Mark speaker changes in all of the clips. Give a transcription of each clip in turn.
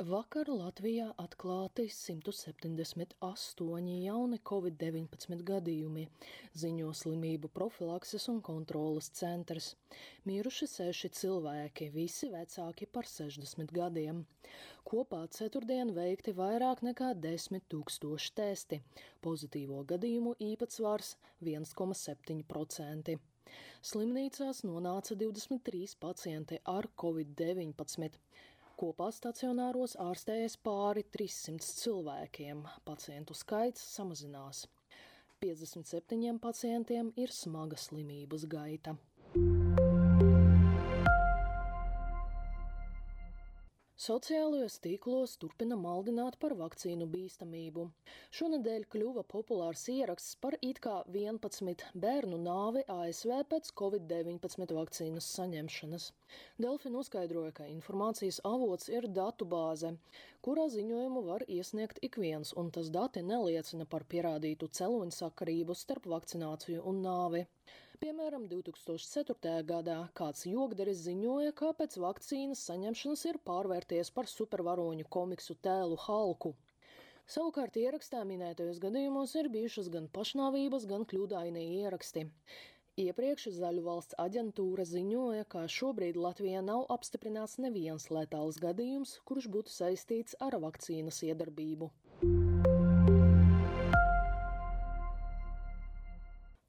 Speaker 1: Vakar Latvijā atklāti 178 jauni covid-19 gadījumi, ziņo slimību profilakses un kontrolas centrs. Miruši seši cilvēki, visi vecāki par 60 gadiem. Kopā ceturtdien veikti vairāk nekā 10 tūkstoši testi. Pozitīvo gadījumu īpatsvars 1,7%. Slimnīcās nonāca 23 pacienti ar covid-19. Kopā stacionāros ārstējas pāri 300 cilvēkiem. Pacientu skaits samazinās. 57 pacientiem ir smaga slimības gaita. Sociālajos tīklos turpina maldināt par vakcīnu bīstamību. Šonadēļ kļuva populārs ieraksts par it kā 11 bērnu nāvi ASV pēc Covid-19 vakcīnas saņemšanas. Delfi noskaidroja, ka informācijas avots ir datu bāze, kurā ziņojumu var iesniegt ik viens, un tas dati neliecina par pierādītu celoņsakarību starp vakcināciju un nāvi. Piemēram, 2004. gadā kāds jogderis ziņoja, ka pēc vakcīnas saņemšanas ir pārvērties par supervaroņu komiksu tēlu Halku. Savukārt ierakstā minētajos gadījumos ir bijušas gan pašnāvības, gan kļūdaini ieraksti. Iepriekš Zaļu valsts aģentūra ziņoja, ka šobrīd Latvijā nav apstiprināts neviens letāls gadījums, kurš būtu saistīts ar vakcīnas iedarbību.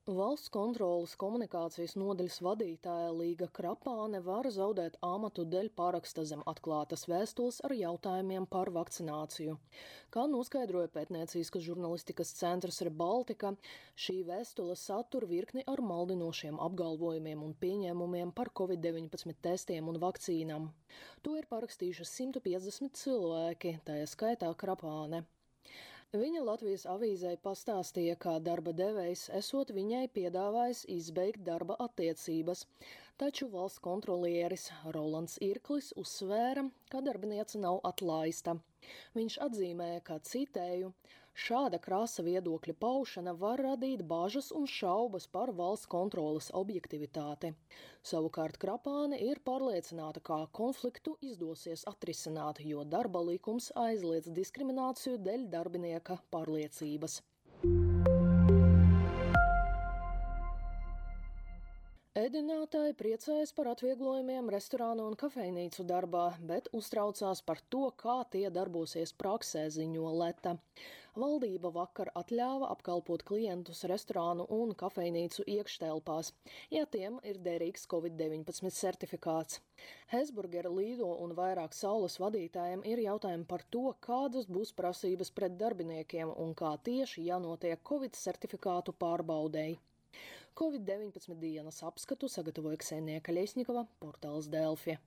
Speaker 1: Valsts kontrolas komunikācijas nodaļas vadītāja Līga Krapāne var zaudēt amatu dēļ paraksta zem atklātas vēstules ar jautājumiem par vakcināciju. Kā noskaidroja pētniecības žurnālistikas centrs Rebaltika, šī vēstule satur virkni ar maldinošiem apgalvojumiem un pieņēmumiem par covid-19 testiem un vakcīnām. To ir parakstījuši 150 cilvēki, tā skaitā Krapāne. Viņa Latvijas avīzē pastāstīja, kā darba devējs esot viņai piedāvājis izbeigt darba attiecības, taču valsts kontrolieris Rolands Irklis uzsvēra, ka darbiniece nav atlaista. Viņš atzīmēja, ka citēju: Šāda krāsa viedokļa paušana var radīt bažas un šaubas par valsts kontrolas objektivitāti. Savukārt Krapāne ir pārliecināta, ka konfliktu izdosies atrisināt, jo darba likums aizliedz diskrimināciju dēļ darbinieka pārliecības. Ēdinātāji priecājas par atvieglojumiem restorānu un kafejnīcu darbā, bet uztraucās par to, kā tie darbosies praksē, ziņo Leta. Valdība vakar atļāva apkalpot klientus restorānu un kafejnīcu iekštelpās, ja tiem ir derīgs Covid-19 certifikāts. Hesburgera Līdo un vairāk saules vadītājiem ir jautājumi par to, kādas būs prasības pret darbiniekiem un kā tieši jānotiek Covid certifikātu pārbaudēji. Covid-19 dienas apskatu sagatavoja Ksenija Kaļiesņikova, portāls Delfija.